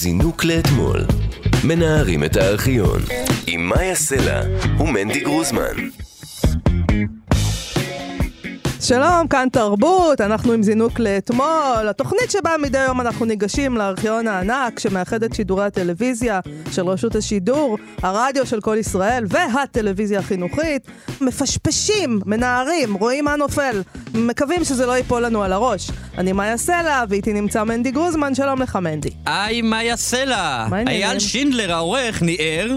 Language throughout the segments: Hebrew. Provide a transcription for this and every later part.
זינוק לאתמול. מנערים את הארכיון. עם מאיה סלע ומנדי גרוזמן. שלום, כאן תרבות, אנחנו עם זינוק לאתמול, התוכנית שבה מדי יום אנחנו ניגשים לארכיון הענק שמאחד את שידורי הטלוויזיה של רשות השידור, הרדיו של כל ישראל והטלוויזיה החינוכית, מפשפשים, מנערים, רואים מה נופל, מקווים שזה לא ייפול לנו על הראש. אני מאיה סלע, ואיתי נמצא מנדי גרוזמן, שלום לך מנדי. היי, מאיה סלע. אייל שינדלר העורך ניער.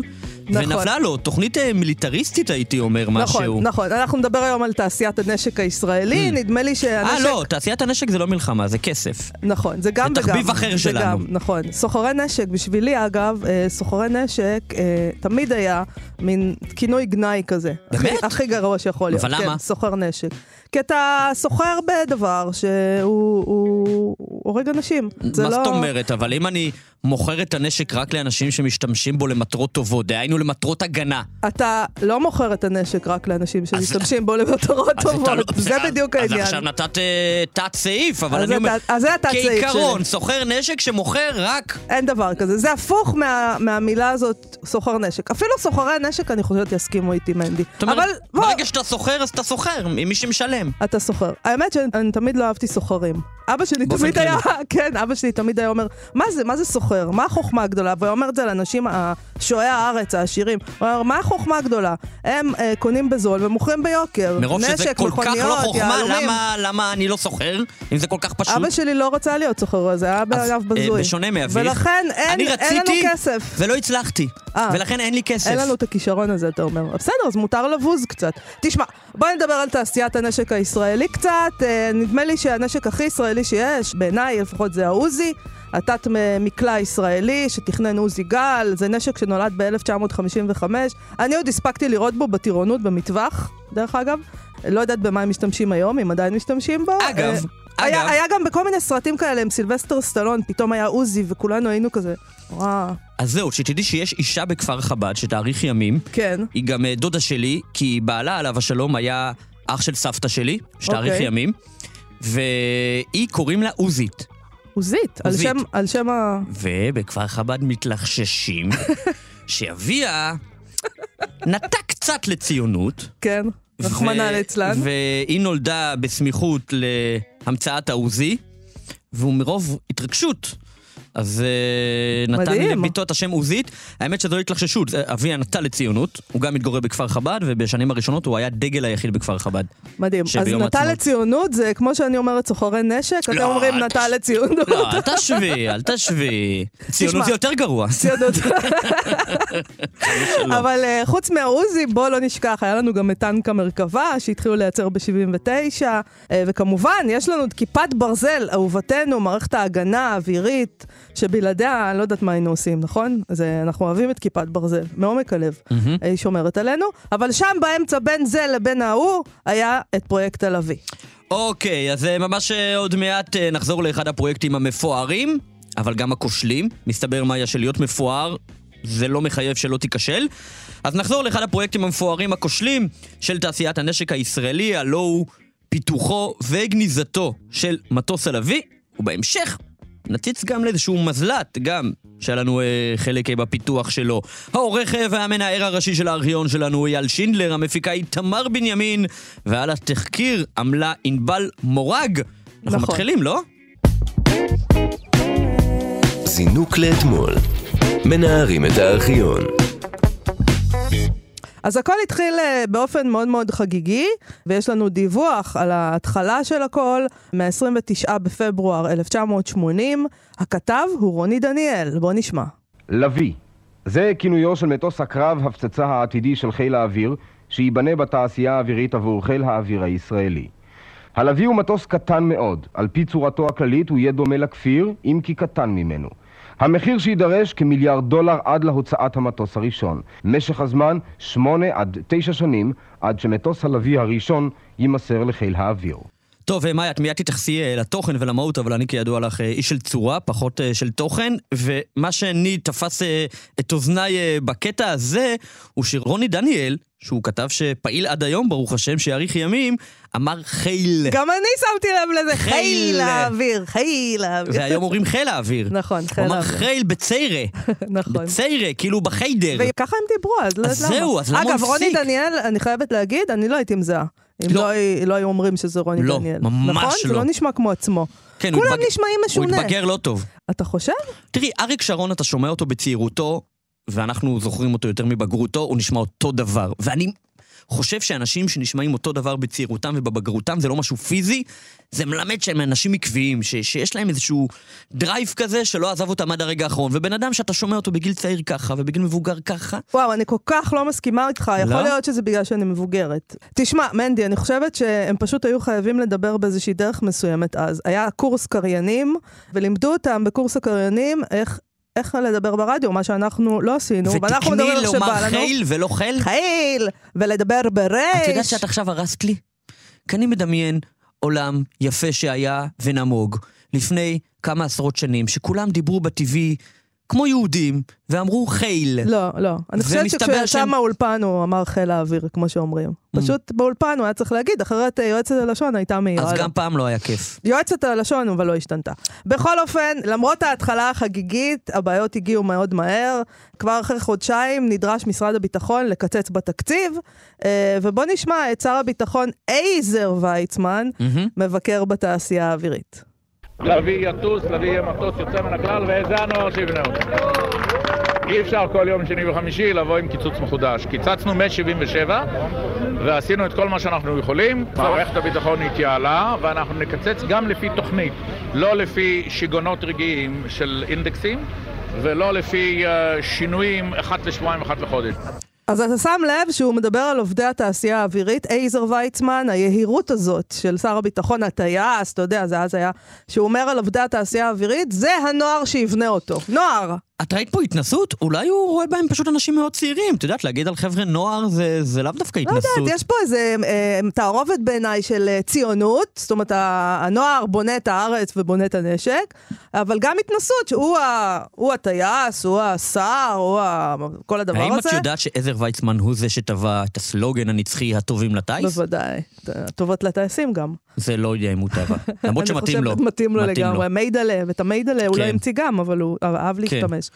נכון. ונפלה לו תוכנית אה, מיליטריסטית הייתי אומר משהו. נכון, נכון, אנחנו נדבר היום על תעשיית הנשק הישראלי, נדמה לי שהנשק... אה לא, תעשיית הנשק זה לא מלחמה, זה כסף. נכון, זה גם זה וגם. תחביב אחר זה שלנו. גם, נכון. סוחרי נשק, בשבילי אגב, אה, סוחרי נשק אה, תמיד היה מין כינוי גנאי כזה. באמת? הכי, הכי גרוע שיכול להיות. אבל למה? כן, סוחר נשק. כי אתה סוחר בדבר שהוא הוא- הוא הורג אנשים. זה מה לא... זאת אומרת? אבל אם אני מוכר את הנשק רק לאנשים שמשתמשים בו למטרות טובות, דהיינו למטרות הגנה. אתה לא מוכר את הנשק רק לאנשים שמשתמשים בו למטרות טובות. לא- זה בדיוק העניין. אז עכשיו נתת אה, תת סעיף, אבל אני אומר, אז זה התת-סעיף כעיקרון, שלי. סוחר נשק שמוכר רק... אין דבר כזה. זה הפוך מה, מהמילה הזאת, סוחר נשק. אפילו סוחרי נשק, אני חושבת, יסכימו איתי, מנדי. זאת אומרת, ברגע שאתה סוחר, אז אתה סוחר, עם מי שמשלם. אתה סוחר. האמת שאני תמיד לא אהבתי סוחרים. אבא שלי תמיד היה. כן, אבא שלי תמיד היה אומר, מה זה, מה זה סוחר? מה החוכמה הגדולה? והוא אומר את זה לאנשים, שועי הארץ, העשירים. הוא אומר, מה החוכמה הגדולה? הם אה, קונים בזול ומוכרים ביוקר. מרוב שזה נשק, כל כך לא מכוניות, חוכמה. למה, למה אני לא סוחר? אם זה כל כך פשוט. אבא שלי לא רצה להיות סוחר, זה היה בעיניו אה, בזוי. בשונה מאביך, ולכן אין, אני אין לנו רציתי כסף. ולא הצלחתי. אה. ולכן אין לי כסף. אין לנו את הכישרון הזה, אתה אומר. בסדר, אז מותר לבוז קצת. תשמע, בוא נדבר על תעשיית הנשק הישראלי קצת. אה, נדמה לי שהנשק הכי ישראלי שיש, בעיניי לפחות זה העוזי. התת מקלע הישראלי שתכנן עוזי גל, זה נשק שנולד ב-1955. אני עוד הספקתי לראות בו בטירונות במטווח, דרך אגב. לא יודעת במה הם משתמשים היום, אם עדיין משתמשים בו. אגב, אה, היה, אגב. היה גם בכל מיני סרטים כאלה עם סילבסטר סטלון, פתאום היה עוזי וכולנו היינו כזה, וואו, אז זהו, שתדעי שיש אישה בכפר חב"ד שתאריך ימים. כן. היא היא גם אה, דודה שלי, כי בעלה עליו השלום היה אח של סבתא שלי, שתאריך אוקיי. ימים. והיא קוראים לה עוזית. עוזית, על. שם, על שם ה... ובכפר חב"ד מתלחששים שאביה נטה קצת לציונות. כן, רחמנא ליצלן. והיא נולדה בסמיכות להמצאת העוזי, והוא מרוב התרגשות. אז uh, נתן. לביתו את השם עוזית. האמת שזו התלחששות, זה- אביה נטה לציונות, הוא גם מתגורר בכפר חב"ד, ובשנים הראשונות הוא היה דגל היחיד בכפר חב"ד. מדהים. אז העצמאות. לציונות זה כמו שאני אומרת סוחרי נשק, אתם לא, אומרים תש- לציונות. לא, אל תשווי, אל תשווי. ציונות זה יותר גרוע. ציונות. אבל אה, חוץ מהעוזי, בוא לא נשכח, היה לנו גם את טנק המרכבה שהתחילו לייצר ב-79, וכמובן, יש לנו את כיפת ברזל, אהובתנו, מערכת ההגנה האווירית, שבלעדיה, אני לא יודעת מה היינו עושים, נכון? אז אה, אנחנו אוהבים את כיפת ברזל, מעומק הלב. מהמם. היא שומרת עלינו, אבל שם באמצע בין זה לבין ההוא, היה את פרויקט הלוי. אוקיי, אז אה, ממש אה, עוד מעט אה, נחזור לאחד הפרויקטים המפוארים, אבל גם הכושלים. מסתבר מאיה שלהיות מפואר זה לא מחייב שלא תיכשל. אז נחזור לאחד הפרויקטים המפוארים הכושלים של תעשיית הנשק הישראלי, הלא הוא פיתוחו וגניזתו של מטוס הלוי, ובהמשך נציץ גם לאיזשהו מזל"ט, גם, שהיה לנו אה, חלק אה, בפיתוח שלו. העורך אה, והמנער הראשי של הארכיון שלנו הוא אייל שינדלר, המפיקה היא תמר בנימין, ועל התחקיר עמלה ענבל מורג. אנחנו נכון. מתחילים, לא? זינוק לאתמול. מנערים את הארכיון. אז הכל התחיל אה, באופן מאוד מאוד חגיגי, ויש לנו דיווח על ההתחלה של הכל, מ-29 בפברואר 1980. הכתב הוא רוני דניאל, בוא נשמע. לביא. זה כינויו של מטוס הקרב הפצצה העתידי של חיל האוויר, שייבנה בתעשייה האווירית עבור חיל האוויר הישראלי. הלוי הוא מטוס קטן מאוד. על פי צורתו הכללית הוא יהיה דומה לכפיר, אם כי קטן ממנו. המחיר שיידרש כמיליארד דולר עד להוצאת המטוס הראשון. משך הזמן, שמונה עד תשע שנים, עד שמטוס הלוי הראשון יימסר לחיל האוויר. טוב, אה, מאיה, את מיד תתייחסי אה, לתוכן ולמהות, אבל אני כידוע לך אה, איש של צורה, פחות של תוכן, ומה שאני תפס את אוזניי בקטע הזה, הוא שרוני דניאל, שהוא כתב שפעיל עד היום, ברוך השם, שיאריך ימים, אמר חייל. גם אני שמתי לב לזה, חיל. חיל האוויר, חיל האוויר. והיום אומרים חיל האוויר. נכון, הוא חיל אמר האוויר. חייל בציירה. נכון. בציירה, כאילו בחיידר. וככה הם דיברו, אז לא אז למה. זהו, אז למה הוא אגב, רוני הפסיק? דניאל, אני חייבת להגיד, אני לא הייתי מזהה. אם לא. לא הי- לא היו אומרים שזה רוני לא, דניאל. ממש נכון? זה לא. לא נשמע כמו עצמו. כן, הוא כולם התבג- נשמעים הוא משונה. התבגר לא טוב. אתה חושב? תראי, אריק שרון, אתה שומע אותו בצעירותו, ואנחנו זוכרים אותו יותר מבגרותו, הוא נשמע אותו דבר. ואני חושב שאנשים שנשמעים אותו דבר בצעירותם ובבגרותם זה לא משהו פיזי, זה מלמד שהם אנשים עקביים, ש- שיש להם איזשהו drive כזה שלא עזב אותם עד הרגע האחרון. ובן אדם שאתה שומע אותו בגיל צעיר ככה, ובגיל מבוגר ככה, וואו, אני כל כך לא מסכימה איתך, יכול לא? להיות שזה בגלל שאני מבוגרת. תשמע, מנדי, אני חושבת שהם פשוט היו חייבים לדבר באיזושהי דרך מסוימת אז. היה קורס קריינים, ולימדו אותם בקורס הקריינים איך... איך לדבר ברדיו, מה שאנחנו לא עשינו, ואנחנו מדברים ותקני איך לומר שבא לנו. חיל ולא חיל. חיל, ולדבר בריש. את יודעת שאת עכשיו הרסת לי? כי אני מדמיין עולם יפה שהיה ונמוג לפני כמה עשרות שנים, שכולם דיברו בטבעי כמו יהודים, ואמרו חיל. לא, לא. אני חושבת שכשהוא יצא מהאולפן הוא אמר חיל האוויר, כמו שאומרים. Mm. פשוט באולפן הוא היה צריך להגיד, אחרת אה, יועצת הלשון הייתה מעירה אז. גם פעם לא היה כיף. יועצת הלשון, אבל לא השתנתה. בכל אופן, למרות ההתחלה החגיגית, הבעיות הגיעו מאוד מהר. כבר אחרי חודשיים נדרש משרד הביטחון לקצץ בתקציב, אה, ובוא נשמע את שר הביטחון אייזר ויצמן. מבקר בתעשייה האווירית. להביא יטוס, להביא מטוס יוצא מן הכלל, וזה הנוער שיבנה אותו. אי אפשר כל יום שני וחמישי לבוא עם קיצוץ מחודש. קיצצנו מ-77 ועשינו את כל מה שאנחנו יכולים. מערכת הביטחון התייעלה ואנחנו נקצץ גם לפי תוכנית, לא לפי שיגעונות רגעיים של אינדקסים ולא לפי uh, שינויים אחת לשבועיים, אחת לחודש. אז אתה שם לב שהוא מדבר על עובדי התעשייה האווירית, אייזר ויצמן, היהירות הזאת של שר הביטחון, הטייס, אתה יודע, זה אז היה, שהוא אומר על עובדי התעשייה האווירית, זה הנוער שיבנה אותו. נוער! את ראית פה התנסות? אולי הוא רואה בהם פשוט אנשים מאוד צעירים. את יודעת, להגיד על חבר'ה נוער זה, זה לאו דווקא לא התנסות. יודעת, יש פה איזה אה, תערובת בעיניי של אה, ציונות, זאת אומרת, הנוער בונה את הארץ ובונה את הנשק, אבל גם התנסות, שהוא ה- הוא הטייס, הוא השר, הוא ה... כל הדבר האם הזה. את יודעת שעזר ויצמן הוא זה שטבע את הסלוגן הנצחי הטובים לטיס? בוודאי. טובות לטייסים גם. זה לא יודע אם הוא טבע. למרות אני שמתאים לו. חושבת, מתאים לו לגמרי. מיידלה, ואת המיידלה הוא לא כן. המציא גם, אבל הוא אהב להשתמש.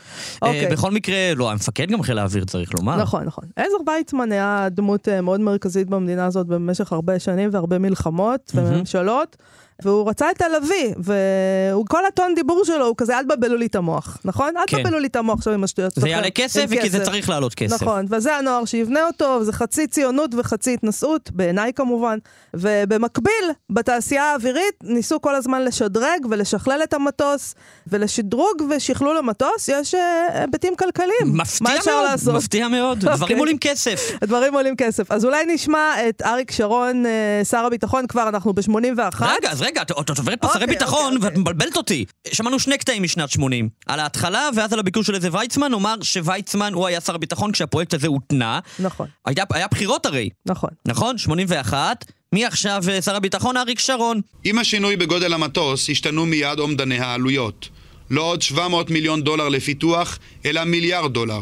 אה, אוקיי. בכל מקרה, לא, המפקד גם חיל האוויר צריך לומר. נכון, נכון. עזר ויצמן היה דמות אה, מאוד מרכזית במדינה הזאת במשך הרבה שנים והרבה מלחמות וממשלות. והוא רצה את הלוי, וכל הטון דיבור שלו הוא כזה, אל תבלבלו לי את המוח, נכון? אל כן. תבלבלו לי את המוח עכשיו עם השטויות זה שלכם. יעלה כסף, וכי זה צריך לעלות כסף. נכון, וזה הנוער שיבנה אותו, וזה חצי ציונות וחצי התנשאות, בעיניי כמובן. ובמקביל, בתעשייה האווירית ניסו כל הזמן לשדרג ולשכלל את המטוס, ולשדרוג ושכלול המטוס יש אה, היבטים כלכליים. מפתיע מה מאוד? מפתיע מאוד. אוקיי. דברים עולים כסף. הדברים עולים כסף. אז אולי נשמע את אריק שרון, אה, שר הביטחון, כבר אנחנו ב-81. רגע, אז רגע, את עוברת פה שרי אוקיי, ביטחון אוקיי, ואת מבלבלת אותי. שמענו שני קטעים משנת 80. על ההתחלה ואז על הביקור של איזה ויצמן, נאמר שוויצמן הוא היה שר הביטחון כשהפרויקט הזה הותנע. נכון, היה היה בחירות הרי, נכון. נכון? 81. מי עכשיו אה, שר הביטחון? אריק שרון. עם השינוי בגודל המטוס השתנו מיד אומדני העלויות. לא עוד 700 מיליון דולר לפיתוח, אלא מיליארד דולר.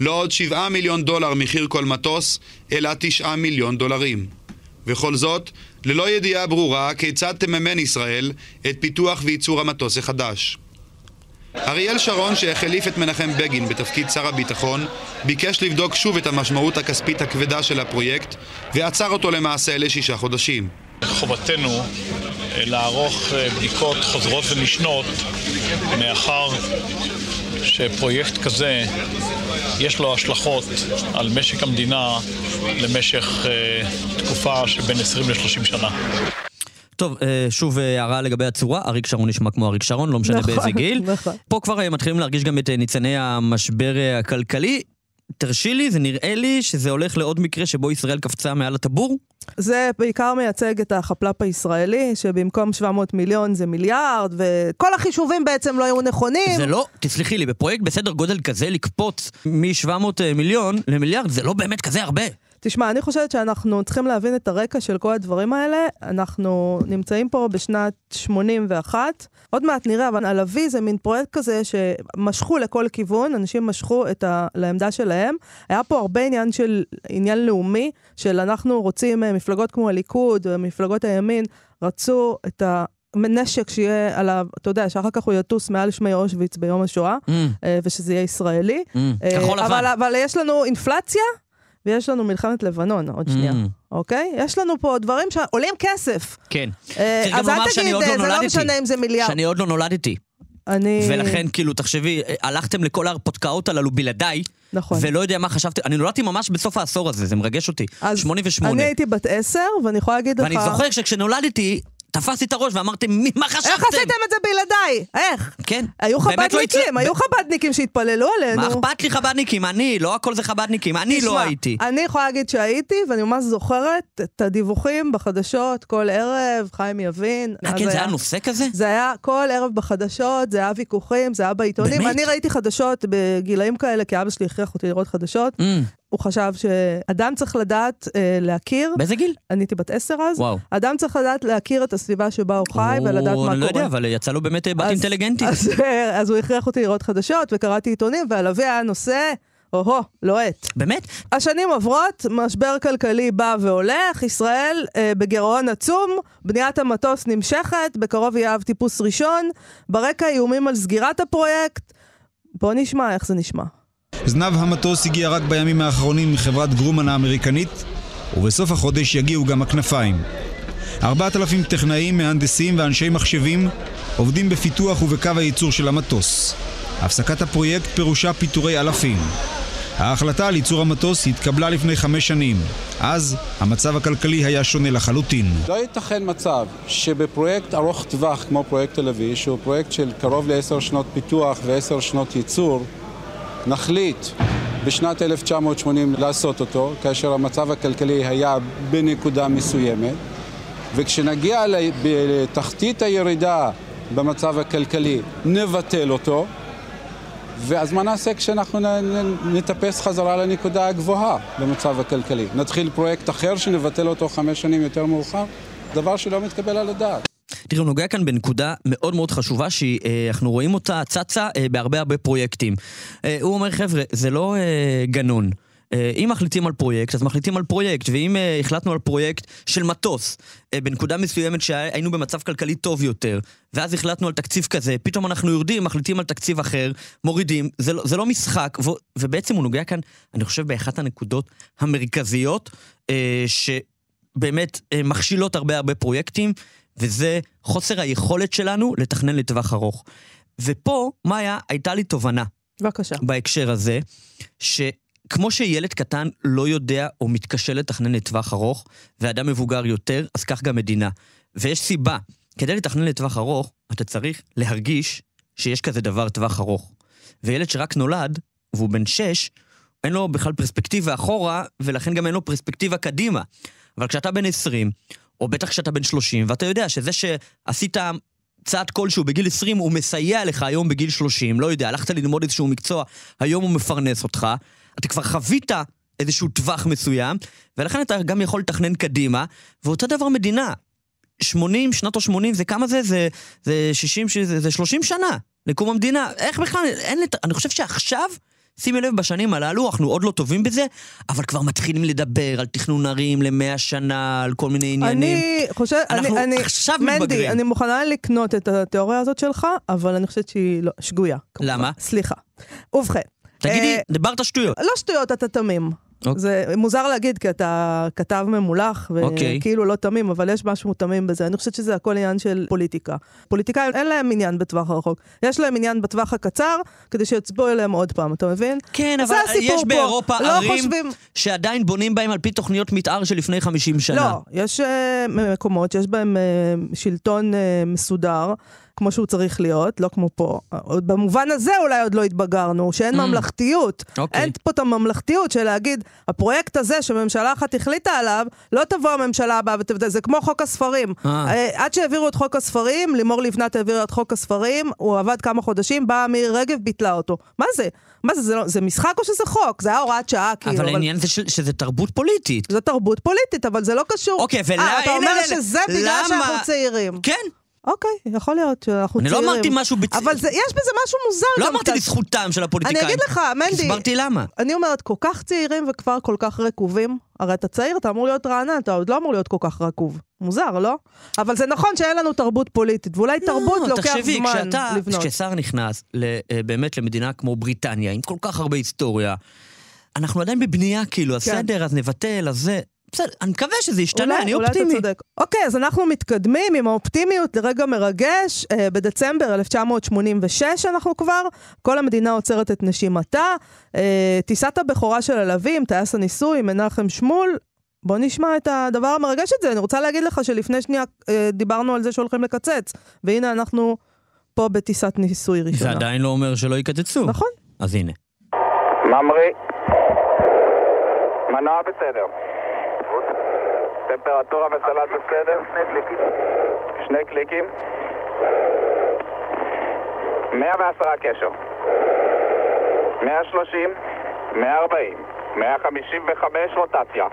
לא עוד 7 מיליון דולר מחיר כל מטוס, אלא 9 מיליון דולרים. וכל זאת, ללא ידיעה ברורה כיצד תממן ישראל את פיתוח וייצור המטוס החדש. אריאל שרון, שהחליף את מנחם בגין בתפקיד שר הביטחון, ביקש לבדוק שוב את המשמעות הכספית הכבדה של הפרויקט, ועצר אותו למעשה לשישה חודשים. חובתנו אה, לערוך אה, בדיקות חוזרות ונשנות מאחר שפרויקט כזה יש לו השלכות על משק המדינה למשך אה, תקופה שבין 20 ל-30 שנה. טוב, שוב הערה לגבי הצורה, אריק שרון נשמע כמו אריק שרון, לא משנה נכון, באיזה גיל. נכון. פה כבר מתחילים להרגיש גם את ניצני המשבר הכלכלי. תרשי לי, זה נראה לי שזה הולך לעוד מקרה שבו ישראל קפצה מעל הטבור. זה בעיקר מייצג את החפלאפ הישראלי, שבמקום 700 מיליון זה מיליארד, וכל החישובים בעצם לא היו נכונים. זה לא, תסלחי לי, בפרויקט בסדר גודל כזה לקפוץ מ-700 מיליון למיליארד, זה לא באמת כזה הרבה. תשמע, אני חושבת שאנחנו צריכים להבין את הרקע של כל הדברים האלה. אנחנו נמצאים פה בשנת 81, עוד מעט נראה, אבל הלוי זה מין פרויקט כזה שמשכו לכל כיוון, אנשים משכו את ה... לעמדה שלהם. היה פה הרבה עניין של, עניין לאומי, של אנחנו רוצים אה, מפלגות כמו הליכוד, מפלגות הימין, רצו את ה... נשק שיהיה עליו, אתה יודע, שאחר כך הוא יטוס מעל שמי אושוויץ ביום השואה, Mm, אה, ושזה יהיה ישראלי. mm, אה, כחול אבל, לבן. אבל יש לנו אינפלציה, ויש לנו מלחמת לבנון, עוד שנייה, Mm. אוקיי? יש לנו פה דברים שעולים כסף. כן. אה, אז אל תגיד, לא אה, זה לא. משנה אם זה מיליארד. שאני עוד לא נולדתי. אני... ולכן, כאילו, תחשבי, הלכתם לכל ההרפתקאות הללו בלעדיי, נכון. ולא יודע מה חשבתי, אני נולדתי ממש בסוף העשור הזה, זה מרגש אותי. אז 88. אני הייתי בת עשר, ואני יכולה להגיד לך... ואני זוכר שכשנולדתי, תפסתי את הראש ואמרתם, "מי- מה חשבתם? איך עשיתם את זה בלעדיי? איך? כן. היו לא חבדניקים, הצל- היו חבדניקים שהתפללו עלינו. מה אכפת לי חבדניקים? אני, לא הכל זה חבדניקים, אני לא תשמע, הייתי. אני יכולה להגיד שהייתי, ואני ממש זוכרת את הדיווחים בחדשות כל ערב, חיים יבין. אה, כן, זה היה נושא כזה? זה היה כל ערב בחדשות, זה היה ויכוחים, זה היה בעיתונים. באמת? אני ראיתי חדשות בגילאים כאלה, כי אבא שלי הכריח אותי לראות חדשות. Mm, הוא חשב שאדם צריך לדעת אה, להכיר, באיזה גיל? אני הייתי בת עשר אז, וואו. אדם צריך לדעת להכיר את הסביבה שבה הוא חי ולדעת או, מה אני לא קורה. יודע, אבל יצא לו באמת בת אז- אינטליגנטית. אז, אה, אז הוא הכריח אותי לראות חדשות, וקראתי עיתונים, והלוי היה נושא, או-הו, לוהט. באמת? השנים עוברות, משבר כלכלי בא והולך, ישראל אה, בגירעון עצום, בניית המטוס נמשכת, בקרוב יהיה אב טיפוס ראשון, ברקע איומים על סגירת הפרויקט. בוא נשמע איך זה נשמע. זנב המטוס הגיע רק בימים האחרונים מחברת גרומן האמריקנית, ובסוף החודש יגיעו גם הכנפיים. 4,000 טכנאים, מהנדסים ואנשי מחשבים עובדים בפיתוח ובקו הייצור של המטוס. הפסקת הפרויקט פירושה פיטורי אלפים. ההחלטה על ייצור המטוס התקבלה לפני חמש שנים. אז המצב הכלכלי היה שונה לחלוטין. לא ייתכן מצב שבפרויקט ארוך טווח כמו פרויקט תל אביב, שהוא פרויקט של קרוב לעשר שנות פיתוח ועשר שנות ייצור, נחליט בשנת 1980 לעשות אותו, כאשר המצב הכלכלי היה בנקודה מסוימת, וכשנגיע לתחתית הירידה במצב הכלכלי, נבטל אותו, ואז מה נעשה כשאנחנו נטפס חזרה לנקודה הגבוהה במצב הכלכלי? נתחיל פרויקט אחר שנבטל אותו חמש שנים יותר מאוחר? דבר שלא מתקבל על הדעת. תראו, הוא נוגע כאן בנקודה מאוד מאוד חשובה שאנחנו רואים אותה צצה אה, בהרבה הרבה פרויקטים. אה, הוא אומר, חבר'ה, זה לא אה, גנון. אה, אם מחליטים על פרויקט, אז מחליטים על פרויקט, ואם אה, החלטנו על פרויקט של מטוס, אה, בנקודה מסוימת שהיינו במצב כלכלי טוב יותר, ואז החלטנו על תקציב כזה, פתאום אנחנו יורדים, מחליטים על תקציב אחר, מורידים, זה לא, זה לא משחק, ו, ובעצם הוא נוגע כאן, אני חושב, באחת הנקודות המרכזיות, אה, שבאמת אה, מכשילות הרבה הרבה פרויקטים, וזה חוסר היכולת שלנו לתכנן לטווח ארוך. ופה, מאיה, הייתה לי תובנה בבקשה. בהקשר הזה, שכמו שילד קטן לא יודע או מתקשה לתכנן לטווח ארוך, ואדם מבוגר יותר, אז כך גם מדינה. ויש סיבה, כדי לתכנן לטווח ארוך, אתה צריך להרגיש שיש כזה דבר טווח ארוך. וילד שרק נולד, והוא בן שש, אין לו בכלל פרספקטיבה אחורה, ולכן גם אין לו פרספקטיבה קדימה. אבל כשאתה בן 20, או בטח כשאתה בן 30, ואתה יודע שזה שעשית צעד כלשהו בגיל 20, הוא מסייע לך היום בגיל 30, לא יודע, הלכת ללמוד איזשהו מקצוע, היום הוא מפרנס אותך, אתה כבר חווית איזשהו טווח מסוים, ולכן אתה גם יכול לתכנן קדימה, ואותו דבר מדינה. 80, שנות ה-80, זה כמה זה? זה, זה 60, זה, זה 30 שנה לקום המדינה. איך בכלל, אין לת... אני חושב שעכשיו, שימי לב, בשנים הללו, אנחנו עוד לא טובים בזה, אבל כבר מתחילים לדבר על תכנון ערים למאה שנה, על כל מיני עניינים. אני חושבת, אנחנו אני, אני, עכשיו מנדי, מתבגרים. אני מוכנה לקנות את התיאוריה הזאת שלך, אבל אני חושבת שהיא לא, שגויה. כמובן. למה? סליחה. ובכן. תגידי, אה, דיברת שטויות. לא שטויות, אתה תמים. אוקיי. זה מוזר להגיד, כי אתה כתב ממולח, אוקיי. וכאילו לא תמים, אבל יש משהו תמים בזה. אני חושבת שזה הכל עניין של פוליטיקה. פוליטיקאים אין להם עניין בטווח הרחוק. יש להם עניין בטווח הקצר, כדי שיצבעו אליהם עוד פעם, אתה מבין? כן, אבל יש פה. באירופה לא ערים חושבים- שעדיין בונים בהם על פי תוכניות מתאר של לפני 50 שנה. לא, יש uh, מקומות שיש בהם uh, שלטון uh, מסודר. כמו שהוא צריך להיות, לא כמו פה. במובן הזה אולי עוד לא התבגרנו, שאין Mm. ממלכתיות. אוקיי. אין פה את הממלכתיות של להגיד, הפרויקט הזה שממשלה אחת החליטה עליו, לא תבוא הממשלה הבאה ותבדל, זה כמו חוק הספרים. אה, עד שהעבירו את חוק הספרים, לימור לבנת העבירה את חוק הספרים, הוא עבד כמה חודשים, באה מירי רגב, ביטלה אותו. מה זה? מה זה, זה, לא, זה משחק או שזה חוק? זה היה הוראת שעה, כאילו. אבל העניין זה ש- שזה תרבות פוליטית. זו תרבות פוליטית, אבל זה לא קשור. אוקיי, ולמה... אה, אתה אומר שזה בגלל שאנחנו צעירים. כן. אוקיי, יכול להיות שאנחנו אני לא צעירים. אמרתי משהו בצ- אבל זה, יש בזה משהו מוזר לא אמרתי קצת. לזכותם של הפוליטיקאים. אני אגיד לך, מנדי... הסברתי למה. אני אומרת, כל כך צעירים וכבר כל כך רקובים. הרי אתה צעיר, אתה אמור להיות רענן, אתה עוד לא אמור להיות כל כך רקוב. מוזר, לא? אבל זה נכון שאין לנו תרבות פוליטית, ואולי תרבות לא, לוקח תחשבי, זמן כשאתה, לבנות. כששר נכנס אה, באמת למדינה כמו בריטניה, עם כל כך הרבה היסטוריה, אנחנו עדיין בבנייה כאילו, כן. הסדר, אז נבטל, אז זה... בסדר, אני מקווה שזה ישתנה, אולי- אני אולי אופטימי. אתה צודק. אוקיי, אז אנחנו מתקדמים עם האופטימיות לרגע מרגש. אה, בדצמבר 1986 אנחנו כבר, כל המדינה עוצרת את נשימתה. אה, טיסת הבכורה של הלווים, טייס הניסוי, מנחם שמול. בוא נשמע את הדבר המרגש הזה. אני רוצה להגיד לך שלפני שנייה אה, דיברנו על זה שהולכים לקצץ, והנה אנחנו פה בטיסת ניסוי זה ראשונה. עדיין לא אומר שלא יקצצו. נכון. אז הנה. ממריא. מנוע בסדר. טמפרטורה וסלט בסדר. שני קליקים. 110 קשר. 130, 140, 155 רוטציה.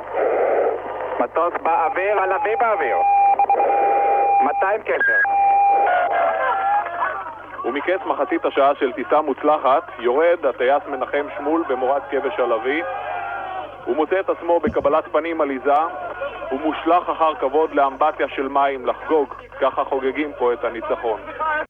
מטוס באוויר, הלוי באוויר. 200 קשר. ומקץ מחצית השעה של טיסה מוצלחת, יורד הטייס מנחם שמול במורד כבש הלוי. הוא מוצא את עצמו בקבלת פנים עליזה, ומושלך אחר כבוד לאמבטיה של מים לחגוג, ככה חוגגים פה את הניצחון.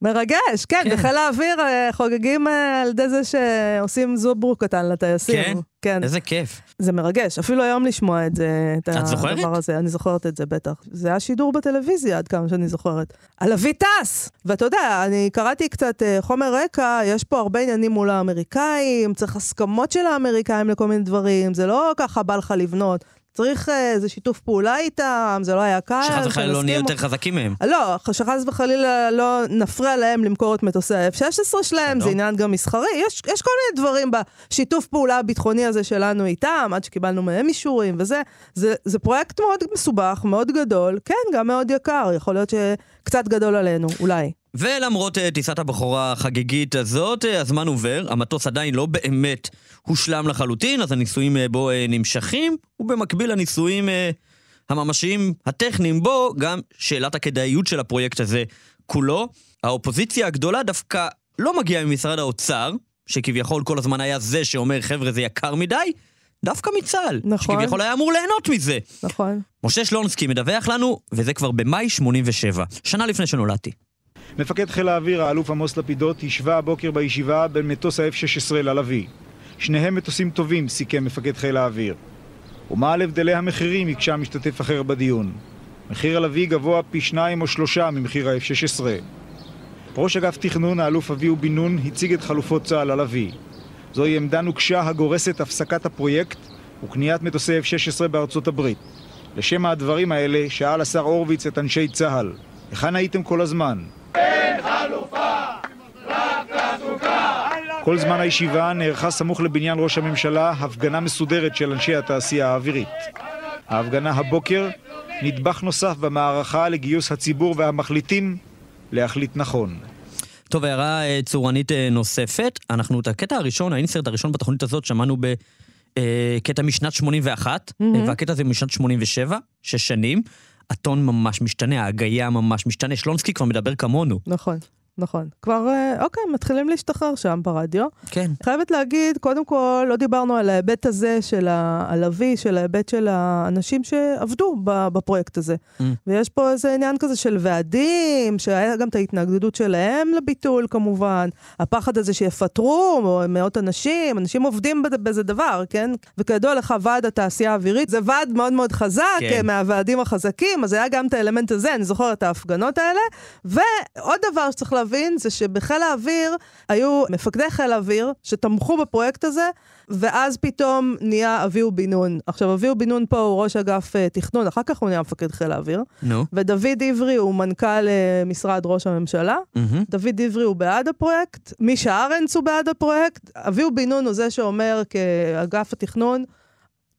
מרגש, כן, בחיל האוויר אה, חוגגים אה, על ידי זה שעושים זוברוק קטן לטייסים. כן? כן. איזה כיף. זה מרגש, אפילו היום לשמוע את זה, את את זוכרת? הדבר הזה, אני זוכרת את זה בטח. זה היה שידור בטלוויזיה עד כמה שאני זוכרת. הלוי טס! ואתה יודע, אני קראתי קצת אה, חומר רקע, יש פה הרבה עניינים מול האמריקאים, צריך הסכמות של האמריקאים לכל מיני דברים, זה לא ככה בא לך לבנות. צריך אה, איזה שיתוף פעולה איתם, זה לא היה קל. שחס וחלילה לא נהיה יותר חזקים מהם. לא, שחס וחלילה לא נפריע להם למכור את מטוסי ה-F-16 שלהם, זה עניין גם מסחרי. יש, יש כל מיני דברים בשיתוף פעולה הביטחוני הזה שלנו איתם, עד שקיבלנו מהם אישורים וזה. זה, זה פרויקט מאוד מסובך, מאוד גדול, כן, גם מאוד יקר, יכול להיות שקצת גדול עלינו, אולי. ולמרות אה, טיסת הבכורה החגיגית הזאת, אה, הזמן עובר, המטוס עדיין לא באמת הושלם לחלוטין, אז הניסויים אה, בו נמשכים, ובמקביל לניסויים הממשיים הטכניים בו, גם שאלת הכדאיות של הפרויקט הזה כולו. האופוזיציה הגדולה דווקא לא מגיעה ממשרד האוצר, שכביכול כל הזמן היה זה שאומר, חבר'ה, זה יקר מדי, דווקא מצה"ל, נכון. שכביכול היה אמור ליהנות מזה. נכון. משה שלונסקי מדווח לנו, וזה כבר במאי 87, שנה לפני שנולדתי. מפקד חיל האוויר, האלוף עמוס לפידות, השווה הבוקר בישיבה בין מטוס ה-F-16 ללוי. שניהם מטוסים טובים, סיכם מפקד חיל האוויר. ומה על הבדלי המחירים, הקשה משתתף אחר בדיון. מחיר הלוי גבוה פי שניים או שלושה ממחיר ה-F-16. ראש אגף תכנון, האלוף אביהו בן נון, הציג את חלופות צה"ל ללוי. זוהי עמדה נוקשה הגורסת הפסקת הפרויקט וקניית מטוסי F-16 בארצות הברית. לשם הדברים האלה שאל השר הורוביץ את אנשי צה"ל, היכן הייתם כל הזמן? כל זמן הישיבה נערכה סמוך לבניין ראש הממשלה הפגנה מסודרת של אנשי התעשייה האווירית. ההפגנה הבוקר נדבך נוסף במערכה לגיוס הציבור והמחליטים להחליט נכון. טוב, הערה אה, צורנית אה, נוספת. אנחנו את הקטע הראשון, האינסרט הראשון בתוכנית הזאת, שמענו בקטע משנת 81, מהמם. אה, והקטע הזה משנת 87, שש שנים. הטון ממש משתנה, ההגייה ממש משתנה. שלונסקי כבר מדבר כמונו. נכון, נכון. כבר, אה, אוקיי, מתחילים להשתחרר שם ברדיו. כן. חייבת להגיד, קודם כל, לא דיברנו על ההיבט הזה של הלוי, של ההיבט של האנשים שעבדו בפרויקט הזה. Mm. ויש פה איזה עניין כזה של ועדים, שהיה גם את ההתנגדות שלהם לביטול כמובן, הפחד הזה שיפטרו או מאות אנשים, אנשים עובדים בזה דבר, כן? וכידוע לך, ועד התעשייה האווירית זה ועד מאוד מאוד חזק, כן. כן. מהוועדים החזקים, אז היה גם את האלמנט הזה, אני זוכרת את ההפגנות האלה. ועוד דבר שצריך להבין, זה שבחיל האוויר היו מפקדי חיל האוויר שתמכו בפרויקט הזה, ואז פתאום נהיה אביהו בן נון. עכשיו, אביהו בן נון פה הוא ראש אגף אה, תכנון, אחר כך הוא נהיה מפקד חיל האוויר. נו. ודוד עברי הוא מנכ"ל אה, משרד ראש הממשלה. מהמם. דוד עברי הוא בעד הפרויקט, מישה ארנס הוא בעד הפרויקט, אביהו בן נון הוא זה שאומר כאגף התכנון,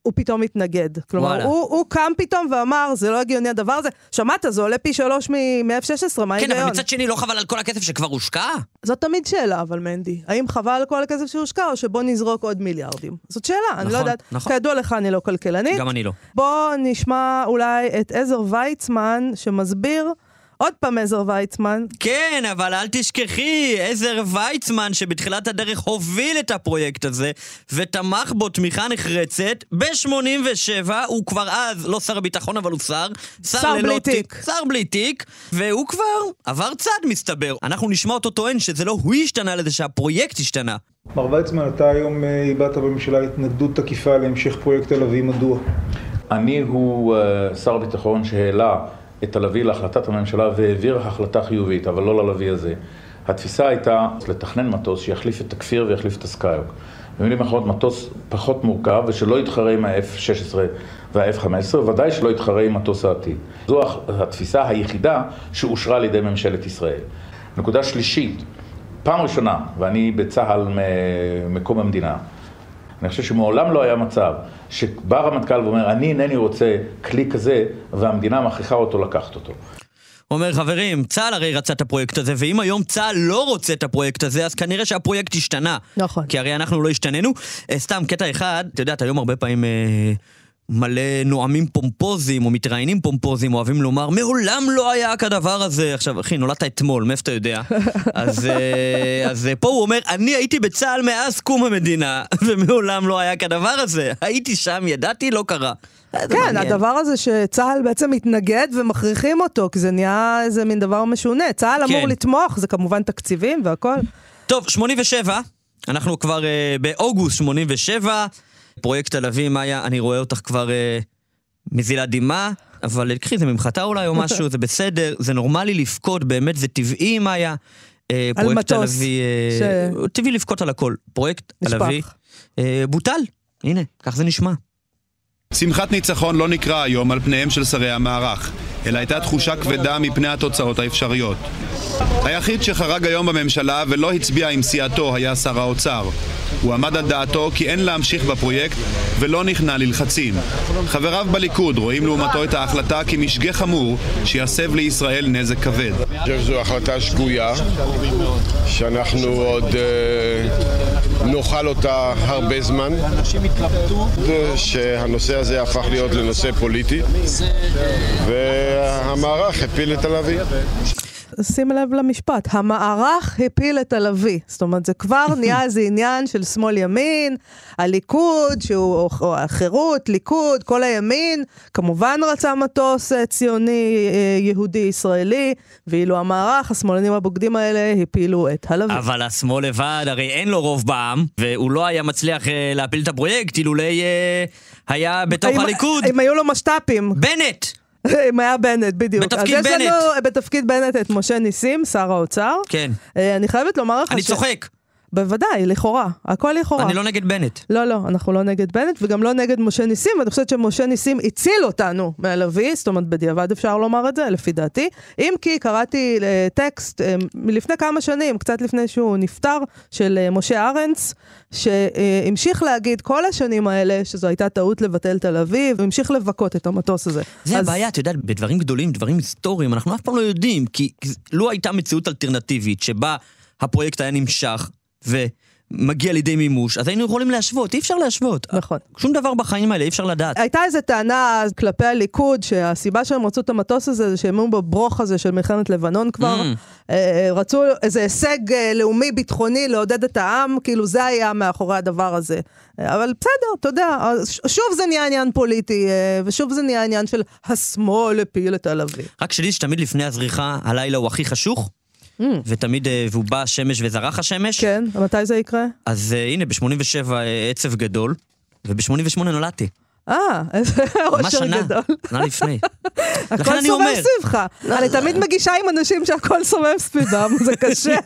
הוא פתאום מתנגד. כלומר, וואלה. הוא, הוא קם פתאום ואמר, זה לא הגיוני הדבר הזה. שמעת, זה עולה פי שלוש מ- מ-F-16, מה כן, ההיגיון? אבל מצד שני לא חבל על כל הכסף שכבר הושקע? זאת תמיד שאלה, אבל מנדי. האם חבל על כל הכסף שהושקע, או שבוא נזרוק עוד מיליארדים? זאת שאלה, אני לא נכון, יודעת. נכון. כידוע לך, אני לא כלכלנית. גם אני לא. בואו נשמע אולי את עזר ויצמן, שמסביר, עוד פעם עזר ויצמן, כן, אבל אל תשכחי, עזר ויצמן שבתחילת הדרך הוביל את הפרויקט הזה ותמך בו תמיכה נחרצת, ב-87 הוא כבר אז, לא שר הביטחון אבל הוא שר, שר ללא בלי תיק. שר בלי תיק, והוא כבר עבר צד מסתבר. אנחנו נשמע אותו טוען שזה לא הוא השתנה לזה שהפרויקט השתנה. מר ויצמן, אתה היום אה, הבעת בממשלה התנגדות תקיפה להמשך פרויקט תל אביב, מדוע? אני הוא אה, שר הביטחון שהעלה את אביב להחלטת הממשלה והעביר החלטה חיובית, אבל לא ללוי הזה. התפיסה הייתה לתכנן מטוס שיחליף את הכפיר ויחליף את הסקייוק. במילים אחרות, מטוס פחות מורכב ושלא יתחרה עם ה-F-16 וה-F-15, ודאי שלא יתחרה עם מטוס העתיד. זו התפיסה היחידה שאושרה על ידי ממשלת ישראל. נקודה שלישית, פעם ראשונה, ואני בצה"ל מקום המדינה, אני חושב שמעולם לא היה מצב שבא רמטכ"ל ואומר, אני אינני רוצה כלי כזה, והמדינה מכריחה אותו לקחת אותו. אומר, חברים, צה"ל הרי רצה את הפרויקט הזה, ואם היום צה"ל לא רוצה את הפרויקט הזה, אז כנראה שהפרויקט השתנה. נכון. כי הרי אנחנו לא השתננו. אה, סתם, קטע אחד, את יודעת, היום הרבה פעמים אה, מלא נואמים פומפוזיים, או מתראיינים פומפוזיים, אוהבים לומר, מעולם לא היה כדבר הזה. עכשיו, אחי, נולדת אתמול, מאיפה אתה יודע? אז, אה, אז אה, פה הוא אומר, אני הייתי בצה"ל מאז קום המדינה, ומעולם לא היה כדבר הזה. הייתי שם, ידעתי, לא קרה. כן. הדבר הזה שצה"ל בעצם מתנגד ומכריחים אותו, כי זה נהיה איזה מין דבר משונה. צה"ל כן. אמור לתמוך, זה כמובן תקציבים והכל. טוב, 87, אנחנו כבר uh, באוגוסט 87, פרויקט תל אביב, מאיה, אני רואה אותך כבר uh, מזילה דמעה, אבל אה, קחי זה ממחטה אולי או משהו, זה בסדר, זה נורמלי לבכות, באמת זה טבעי, מאיה. Uh, על פרויקט מטוס אביב, uh, טבעי לבכות על הכל. פרויקט נשפך. אביב uh, בוטל, הנה, כך זה נשמע. שמחת ניצחון לא נקרא היום על פניהם של שרי המערך, אלא הייתה תחושה כבדה מפני התוצאות האפשריות. היחיד שחרג היום בממשלה ולא הצביע עם סיעתו היה שר האוצר. הוא עמד על דעתו כי אין להמשיך בפרויקט ולא נכנע ללחצים. חבריו בליכוד רואים לעומתו את ההחלטה כמשגה חמור שיסב לישראל נזק כבד. אני חושב שזו החלטה שגויה, שאנחנו עוד אה, נאכל אותה הרבה זמן, שהנושא הזה הפך להיות לנושא פוליטי, והמערך הפיל את אביב. שים לב למשפט, המערך הפיל את הלוי. זאת אומרת, זה כבר נהיה איזה עניין של שמאל-ימין, הליכוד, שהוא, או, או החירות, ליכוד, כל הימין, כמובן רצה מטוס אה, ציוני, אה, יהודי, ישראלי, ואילו המערך, השמאלנים הבוגדים האלה, הפילו את הלוי. אבל השמאל לבד, הרי אין לו רוב בעם, והוא לא היה מצליח אה, להפיל את הפרויקט אילולי היה בתוך הליכוד. אם היו לו משת"פים. בנט! אם היה בנט, בדיוק. בתפקיד אז יש בנט. לנו בתפקיד בנט את משה ניסים, שר האוצר. כן. אה, אני חייבת לומר לך אני ש- צוחק. בוודאי, לכאורה. הכל לכאורה. אני לא נגד בנט. לא, לא, אנחנו לא נגד בנט וגם לא נגד משה ניסים, ואני חושבת שמשה ניסים הציל אותנו מהלוי, זאת אומרת, בדיעבד אפשר לומר את זה, לפי דעתי. אם כי קראתי אה, טקסט אה, מלפני כמה שנים, קצת לפני שהוא נפטר, של אה, משה ארנס, שהמשיך להגיד כל השנים האלה שזו הייתה טעות לבטל תל אביב, והמשיך לבכות את המטוס הזה. זה אז- הבעיה, את יודעת, בדברים גדולים, דברים היסטוריים, אנחנו אף פעם לא יודעים, כי לו הייתה מציאות אלטרנטיבית שבה הפרויקט היה נמשך ומגיע לידי מימוש, אז היינו יכולים להשוות, אי אפשר להשוות. נכון. שום דבר בחיים האלה אי אפשר לדעת. הייתה איזו טענה כלפי הליכוד, שהסיבה שהם רצו את המטוס הזה, זה שהם היו בברוך הזה של מלחמת לבנון כבר. Mm. אה, רצו איזה הישג אה, לאומי ביטחוני לעודד את העם, כאילו זה היה מאחורי הדבר הזה. אה, אבל בסדר, אתה יודע, שוב זה נהיה עניין פוליטי, אה, ושוב זה נהיה עניין של השמאל הפיל את אביב. רק שתדעי שתמיד לפני הזריחה, הלילה הוא הכי חשוך, ותמיד, אה, והוא בא השמש וזרח השמש. Mm. כן, מתי זה יקרה? אז אה, הנה, ב-87 עצב גדול, וב-88 נולדתי. אה, איזה אושר גדול. שנה לפני. הכל סובב. סביבך. אני תמיד מגישה עם אנשים שהכל סובב סביבם, זה קשה.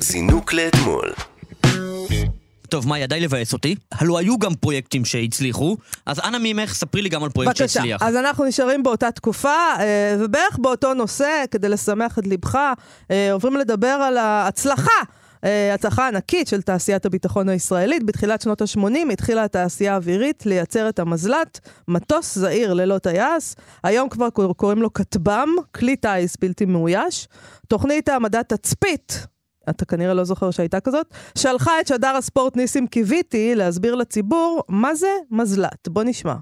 זינוק לאתמול. טוב, מאיה, די לבאס אותי. הלו היו גם פרויקטים שהצליחו, אז אנא ממך, ספרי לי גם על פרויקט בבקשה. שהצליח. אז אנחנו נשארים באותה תקופה, אה, ובערך באותו נושא, כדי לשמח את ליבך, אה, עוברים לדבר על ההצלחה. אה, הצלחה ענקית של תעשיית הביטחון הישראלית. בתחילת שנות ה-80 התחילה התעשייה האווירית לייצר את המזל"ט, מטוס זעיר ללא טייס. היום כבר קור- קוראים לו כטב"ם, כלי טיס בלתי מאויש. תוכנית העמדת תצפית, אתה כנראה לא זוכר שהייתה כזאת, שלחה את שדר הספורט ניסים קיוויתי להסביר לציבור מה זה מזל"ט. בוא נשמע.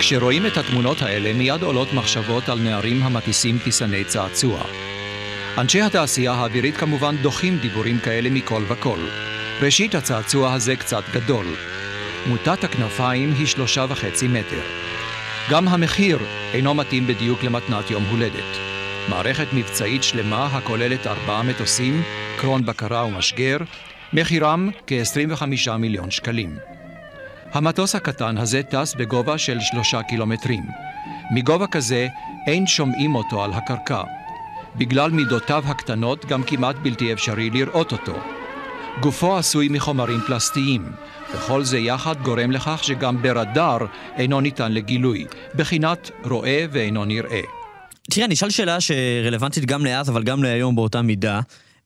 כשרואים את התמונות האלה מיד עולות מחשבות על נערים המטיסים טיסני צעצוע. אנשי התעשייה האווירית כמובן דוחים דיבורים כאלה מכל וכל. ראשית, הצעצוע הזה קצת גדול. מוטת הכנפיים היא שלושה וחצי מטר. גם המחיר אינו מתאים בדיוק למתנת יום הולדת. מערכת מבצעית שלמה הכוללת ארבעה מטוסים, קרון בקרה ומשגר, מחירם כ-25 מיליון שקלים. המטוס הקטן הזה טס בגובה של שלושה קילומטרים. מגובה כזה אין שומעים אותו על הקרקע. בגלל מידותיו הקטנות גם כמעט בלתי אפשרי לראות אותו. גופו עשוי מחומרים פלסטיים, וכל זה יחד גורם לכך שגם ברדאר אינו ניתן לגילוי, בחינת רואה ואינו נראה. תראה, אני אשאל שאלה שרלוונטית גם לאז, אבל גם להיום באותה מידה.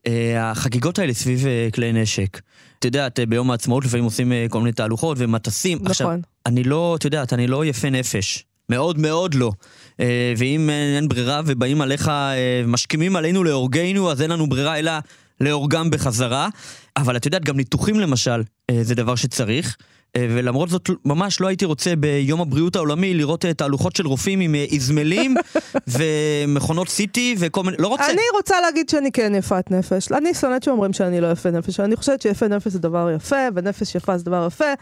אה, החגיגות האלה סביב אה, כלי נשק. את יודעת, אה, ביום העצמאות לפעמים עושים כל מיני תהלוכות ומטסים. נכון. עכשיו, אני לא, את יודעת, אני לא יפה נפש. מאוד מאוד לא. ואם אין ברירה ובאים עליך, משכימים עלינו להורגנו, אז אין לנו ברירה אלא להורגם בחזרה. אבל את יודעת, גם ניתוחים למשל, אה, זה דבר שצריך. אה, ולמרות זאת, ממש לא הייתי רוצה ביום הבריאות העולמי לראות אה, תהלוכות של רופאים עם איזמלים ומכונות סיטי וכל מיני... לא רוצה. אני רוצה להגיד שאני כן יפת נפש. אני שונאת שאומרים שאני לא יפה נפש. אני חושבת שיפה נפש זה דבר יפה, ונפש יפה זה דבר יפה.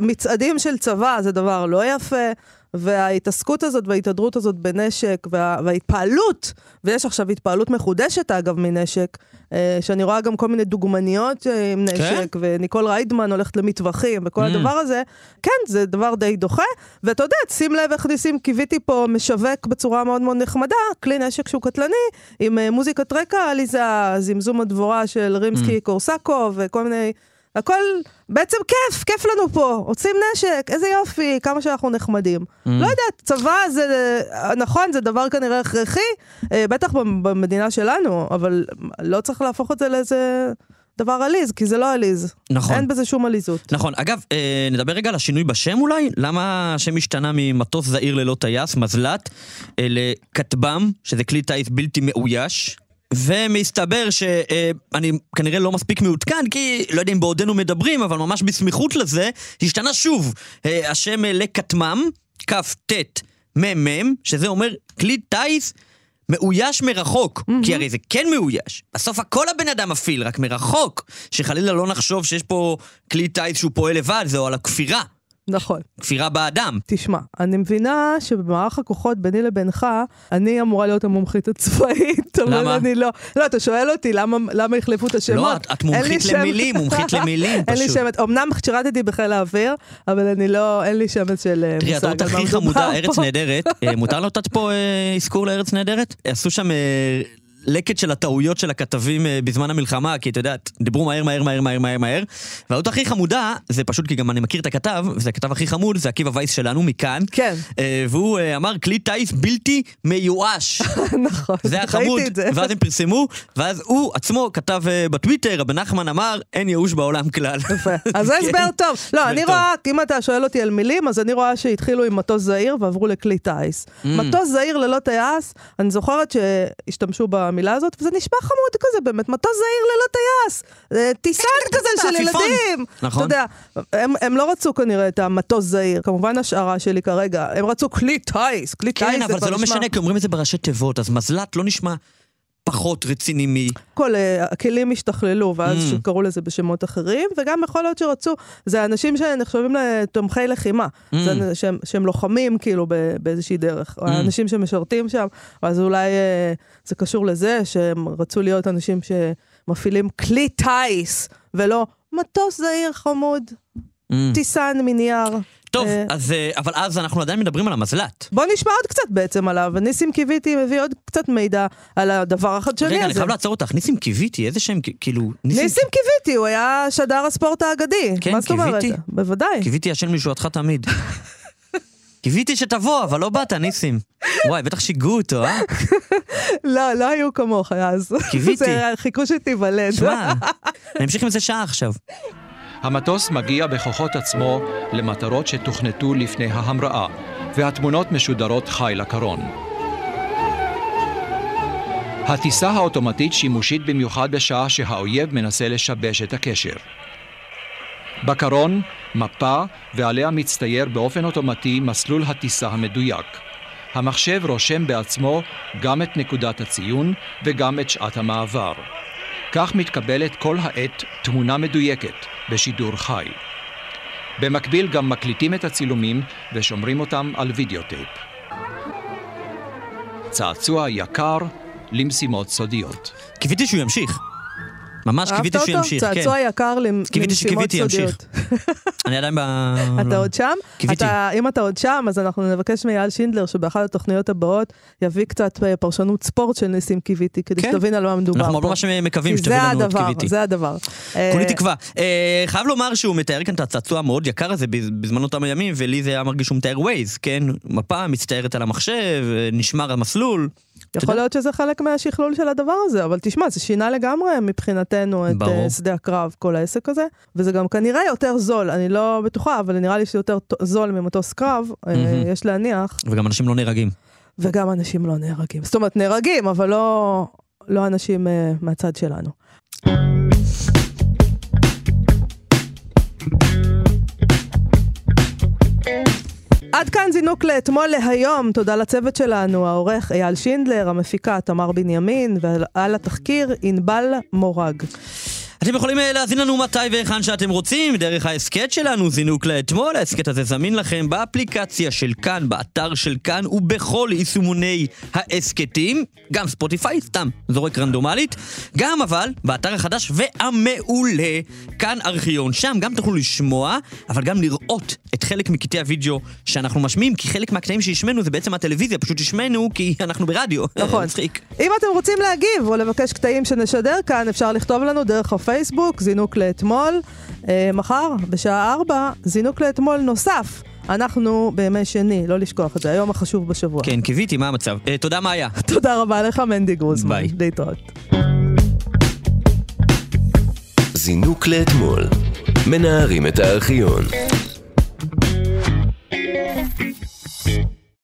מצעדים של צבא זה דבר לא יפה. וההתעסקות הזאת וההתהדרות הזאת בנשק וה, וההתפעלות, ויש עכשיו התפעלות מחודשת אגב מנשק, אה, שאני רואה גם כל מיני דוגמניות אה, עם נשק, כן? וניקול ריידמן הולכת למטווחים, וכל Mm. הדבר הזה, כן, זה דבר די דוחה. ואתה יודע, שים לב איך ניסים קיוויתי פה משווק בצורה מאוד מאוד נחמדה, כלי נשק שהוא קטלני, עם אה, מוזיקת רקע, עליזה, זמזום הדבורה של רימסקי Mm. קורסקו, וכל מיני... הכל בעצם כיף, כיף לנו פה, עושים נשק, איזה יופי, כמה שאנחנו נחמדים. Mm. לא יודעת, צבא זה, נכון, זה דבר כנראה הכרחי, אה, בטח במ- במדינה שלנו, אבל לא צריך להפוך את זה לאיזה דבר עליז, כי זה לא עליז. נכון. אין בזה שום עליזות. נכון. אגב, אה, נדבר רגע על השינוי בשם אולי? למה השם השתנה ממטוס זעיר ללא טייס, מזל"ט, אה, לכטב"ם, שזה כלי טיס בלתי מאויש? ומסתבר שאני כנראה לא מספיק מעודכן, כי לא יודע אם בעודנו מדברים, אבל ממש בסמיכות לזה, השתנה שוב אה, השם אה, לכטמ"ם, כ"ט מ"מ, שזה אומר כלי טיס מאויש מרחוק, mm-hmm. כי הרי זה כן מאויש. בסוף הכל הבן אדם מפעיל, רק מרחוק. שחלילה לא נחשוב שיש פה כלי טיס שהוא פועל לבד, זהו על הכפירה. נכון. כפירה באדם. תשמע, אני מבינה שבמערך הכוחות ביני לבינך, אני אמורה להיות המומחית הצבאית, אבל למה? אני לא. לא, אתה שואל אותי למה, למה החליפו את השמות. לא, את- את מומחית למילים, מומחית למילים, אין לי פשוט. שמץ, אמנם שירתתי בחיל האוויר, אבל אני לא, אין לי שמץ של אה, תראי, מושג על מה הכי חמודה. ארץ נהדרת. אה, מותר לתת פה אה, אזכור לארץ נהדרת? עשו שם אה, לקט של הטעויות של הכתבים אה, בזמן המלחמה, כי את יודעת, דיברו מהר, מהר, מהר, מהר, מהר, מהר. והדעות הכי חמודה, זה פשוט כי גם אני מכיר את הכתב, וזה הכתב הכי חמוד, זה עקיבא וייס שלנו מכאן. כן. אה, והוא אה, אמר, כלי טיס בלתי מיואש. נכון, זה היה חמוד, ראיתי את זה. ואז הם פרסמו, ואז הוא עצמו כתב בטוויטר, רבי נחמן אמר, אין ייאוש בעולם כלל. יפה. אז זה הסבר טוב. לא, אני. רואה, אם אתה שואל אותי על מילים, אז אני רואה שהתחילו עם מטוס זעיר ועברו לכלי טיס. Mm. מטוס זעיר ללא טייס, אני זוכרת שהשתמשו במילה הזאת, וזה נשמע חמוד כזה, באמת, מטוס זעיר ללא טייס. אה, טיסן כזה של. ילדים. נכון. אתה יודע, הם- הם לא רצו כנראה את המטוס זעיר, כמובן השערה שלי כרגע, הם רצו כלי טיס, כלי טיס כן, זה אבל כבר זה לא נשמע- משנה, כי אומרים את זה בראשי תיבות, אז מזל"ט לא נשמע פחות רציני מ... כל אה, הכלים השתכללו, ואז Mm. קראו לזה בשמות אחרים, וגם יכול להיות שרצו, זה אנשים שנחשבים לתומכי לחימה. Mm. זה שהם, שהם לוחמים כאילו באיזושהי דרך. Mm. האנשים שמשרתים שם, אז אולי אה, זה קשור לזה שהם רצו להיות אנשים שמפעילים כלי טיס, ולא מטוס זעיר חמוד, Mm. טיסן מנייר. טוב, אה, אז, אה, אבל אז אנחנו עדיין מדברים על המזל"ט. בוא נשמע עוד קצת בעצם עליו, ניסים קיוויתי מביא עוד קצת מידע על הדבר החדשני הזה. רגע, אני חייב לעצור אותך. ניסים קיוויתי, איזה שם, כאילו... ניסים קיוויתי, הוא היה שדר הספורט האגדי. כן, מה זאת אומרת? בוודאי. קיוויתי השם משועתך תמיד. קיוויתי שתבוא, אבל לא באת, ניסים. וואי, בטח שיגעו אותו, אה? לא, לא היו כמוך אז. קיוויתי. חיכו שתיוולד. שמע, אני אמשיך עם זה שעה עכשיו. המטוס מגיע בכוחות עצמו למטרות שתוכנתו לפני ההמראה, והתמונות משודרות חי לקרון. הטיסה האוטומטית שימושית במיוחד בשעה שהאויב מנסה לשבש את הקשר. בקרון, מפה, ועליה מצטייר באופן אוטומטי מסלול הטיסה המדויק. המחשב רושם בעצמו גם את נקודת הציון וגם את שעת המעבר. כך מתקבלת כל העת תמונה מדויקת בשידור חי. במקביל גם מקליטים את הצילומים ושומרים אותם על videotape. צעצוע יקר למשימות סודיות. קיוויתי שהוא ימשיך. ממש קיוויתי שהוא? ימשיך, כן. צעצוע יקר למ- קיוויתי למשימות שקיוויתי ימשיך. סודיות. אני עדיין ב... אתה עוד שם? קיוויתי. אם אתה עוד שם, אז אנחנו נבקש מאייל שינדלר שבאחת התוכניות הבאות יביא קצת אה, פרשנות ספורט של ניסים קיוויתי, כדי כן. שתבין על מה מדובר אנחנו. ממש מקווים זה לנו את הדבר, קיוויתי. זה הדבר. אה, כולי תקווה. אה, חייב לומר שהוא מתאר כאן את הצעצוע המאוד יקר הזה בז- בזמן אותם הימים, ולי זה היה מרגיש שהוא מתאר ווייז, כן? מפה מצטיירת על המחשב, אה, נשמר המסלול. יכול להיות שזה חלק מהשכלול של הדבר הזה, אבל תשמע, זה שינה לגמרי מבחינתנו את ברור. אה, שדה הקרב, כל העסק הזה, וזה גם כנראה יותר זול, אני לא בטוחה, אבל נראה לי שזה יותר זול ממטוס קרב, מהמם. יש להניח, וגם אנשים לא נהרגים. וגם אנשים לא נהרגים. זאת אומרת, נהרגים, אבל לא, לא אנשים אה, מהצד שלנו. עד כאן זינוק לאתמול להיום, תודה לצוות שלנו, העורך אייל שינדלר, המפיקה תמר בנימין, ועל התחקיר ענבל מורג. אתם יכולים אה, להאזין לנו מתי והיכן שאתם רוצים, דרך ההסכת שלנו, זינוק לאתמול. ההסכת הזה זמין לכם באפליקציה של כאן, באתר של כאן ובכל יישומוני ההסכתים. גם ספוטיפיי, סתם זורק רנדומלית. גם אבל, באתר החדש והמעולה, כאן ארכיון. שם גם תוכלו לשמוע, אבל גם לראות את חלק מקטעי הוידאו שאנחנו משמיעים, כי חלק מהקטעים שהשמענו זה בעצם הטלוויזיה, פשוט השמענו כי אנחנו ברדיו. נכון. מצחיק. אם אתם רוצים להגיב או לבקש קטעים שנשדר כאן, אפשר לכתוב לנו דרך הפייסבוק, זינוק לאתמול. אה, מחר, בשעה 4, זינוק לאתמול נוסף. אנחנו בימי שני, לא לשכוח את זה, היום החשוב בשבוע. כן, קיוויתי, מה המצב? אה, תודה, מאיה. תודה רבה לך, מנדי גרוזמן. ביי. להתראות. זינוק לאתמול. מנערים את הארכיון.